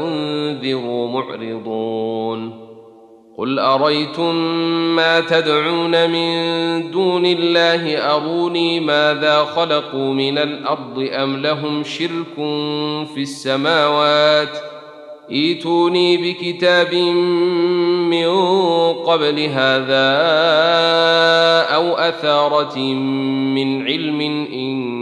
أنذروا معرضون قل أريتم ما تدعون من دون الله أروني ماذا خلقوا من الأرض أم لهم شرك في السماوات إيتوني بكتاب من قبل هذا أو أثارة من علم إن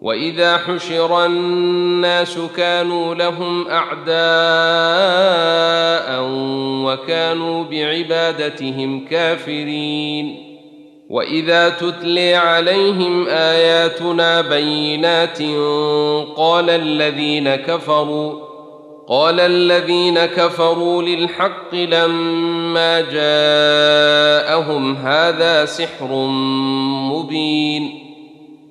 وإذا حشر الناس كانوا لهم أعداء وكانوا بعبادتهم كافرين. وإذا تتلي عليهم آياتنا بينات قال الذين كفروا قال الذين كفروا للحق لما جاءهم هذا سحر مبين.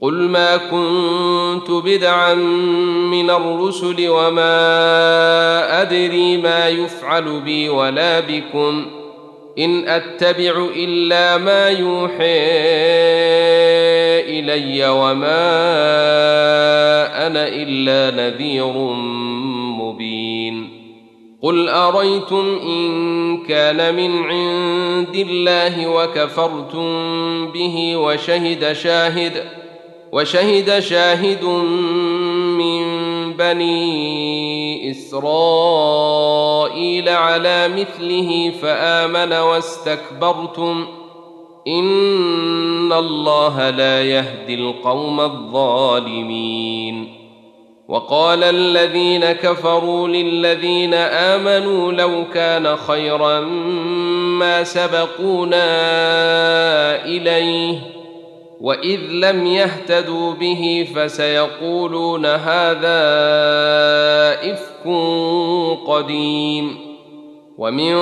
قل ما كنت بدعا من الرسل وما أدري ما يفعل بي ولا بكم إن أتبع إلا ما يوحي إلي وما أنا إلا نذير مبين قل أريتم إن كان من عند الله وكفرتم به وشهد شاهد وشهد شاهد من بني إسرائيل على مثله فآمن واستكبرتم. إن الله لا يهدي القوم الظالمين. وقال الذين كفروا للذين آمنوا لو كان خيرا ما سبقونا إليه واذ لم يهتدوا به فسيقولون هذا افك قديم ومن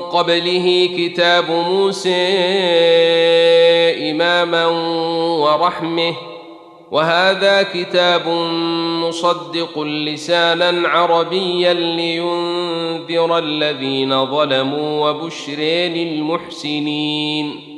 قبله كتاب موسى اماما ورحمه وهذا كتاب مصدق لسانا عربيا لينذر الذين ظلموا وبشر للمحسنين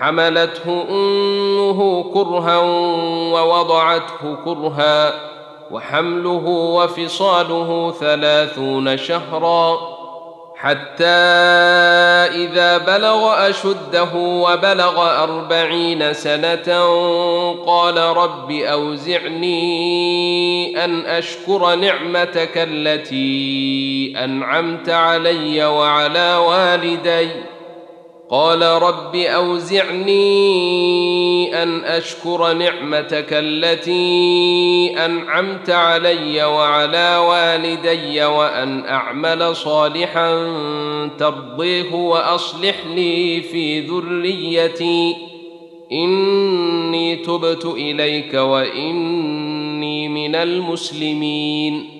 حملته أمه كرها ووضعته كرها وحمله وفصاله ثلاثون شهرا حتى إذا بلغ أشده وبلغ أربعين سنة قال رب أوزعني أن أشكر نعمتك التي أنعمت علي وعلى والدي قال رب أوزعني أن أشكر نعمتك التي أنعمت علي وعلى والدي وأن أعمل صالحا ترضيه وأصلح لي في ذريتي. إني تبت إليك وإني من المسلمين.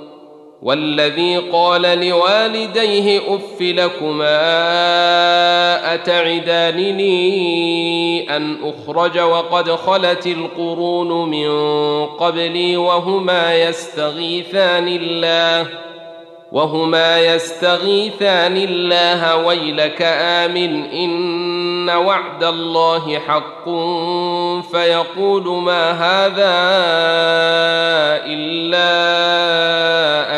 والذي قال لوالديه أف لكما اتعدانني أن أخرج وقد خلت القرون من قبلي وهما يستغيثان الله وهما يستغيثان الله ويلك آمن إن وعد الله حق فيقول ما هذا إلا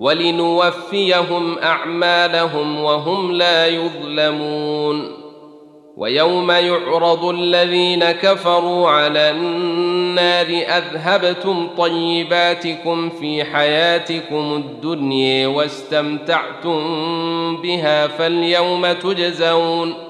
ولنوفيهم أعمالهم وهم لا يظلمون. ويوم يعرض الذين كفروا على النار أذهبتم طيباتكم في حياتكم الدنيا واستمتعتم بها فاليوم تجزون.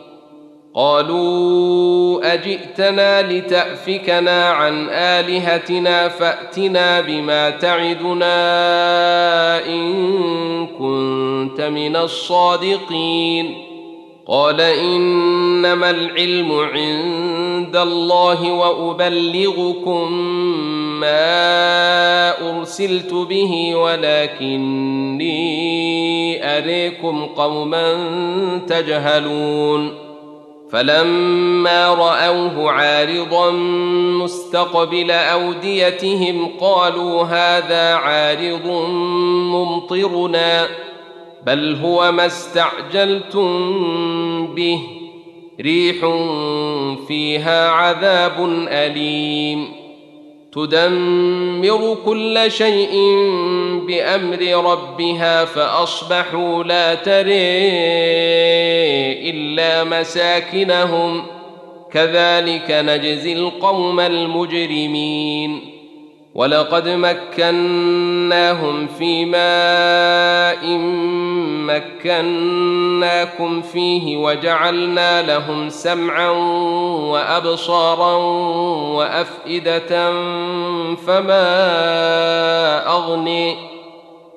قالوا أجئتنا لتأفكنا عن آلهتنا فأتنا بما تعدنا إن كنت من الصادقين. قال إنما العلم عند الله وأبلغكم ما أرسلت به ولكني أريكم قوما تجهلون. فلما رأوه عارضا مستقبل أوديتهم قالوا هذا عارض ممطرنا بل هو ما استعجلتم به ريح فيها عذاب أليم. تدمر كل شيء بأمر ربها فأصبحوا لا تري إلا مساكنهم. كذلك نجزي القوم المجرمين. ولقد مكناهم في ماء مكناكم فيه وجعلنا لهم سمعا وأبصارا وأفئدة فما أغني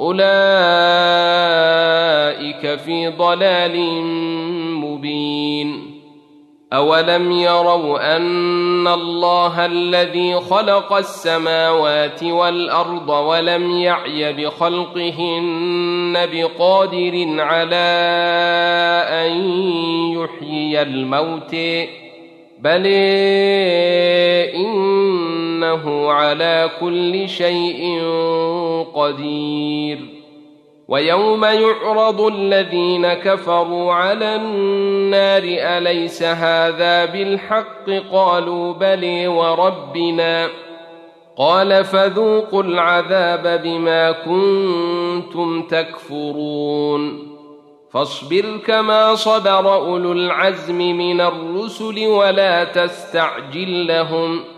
أولئك في ضلال مبين. أولم يروا أن الله الذي خلق السماوات والأرض ولم يعي بخلقهن بقادر على أن يحيي الموت بل إنه على كل شيء قدير. ويوم يعرض الذين كفروا على النار أليس هذا بالحق؟ قالوا بلي وربنا. قال فذوقوا العذاب بما كنتم تكفرون. فاصبر كما صبر أولو العزم من الرسل ولا تستعجل لهم.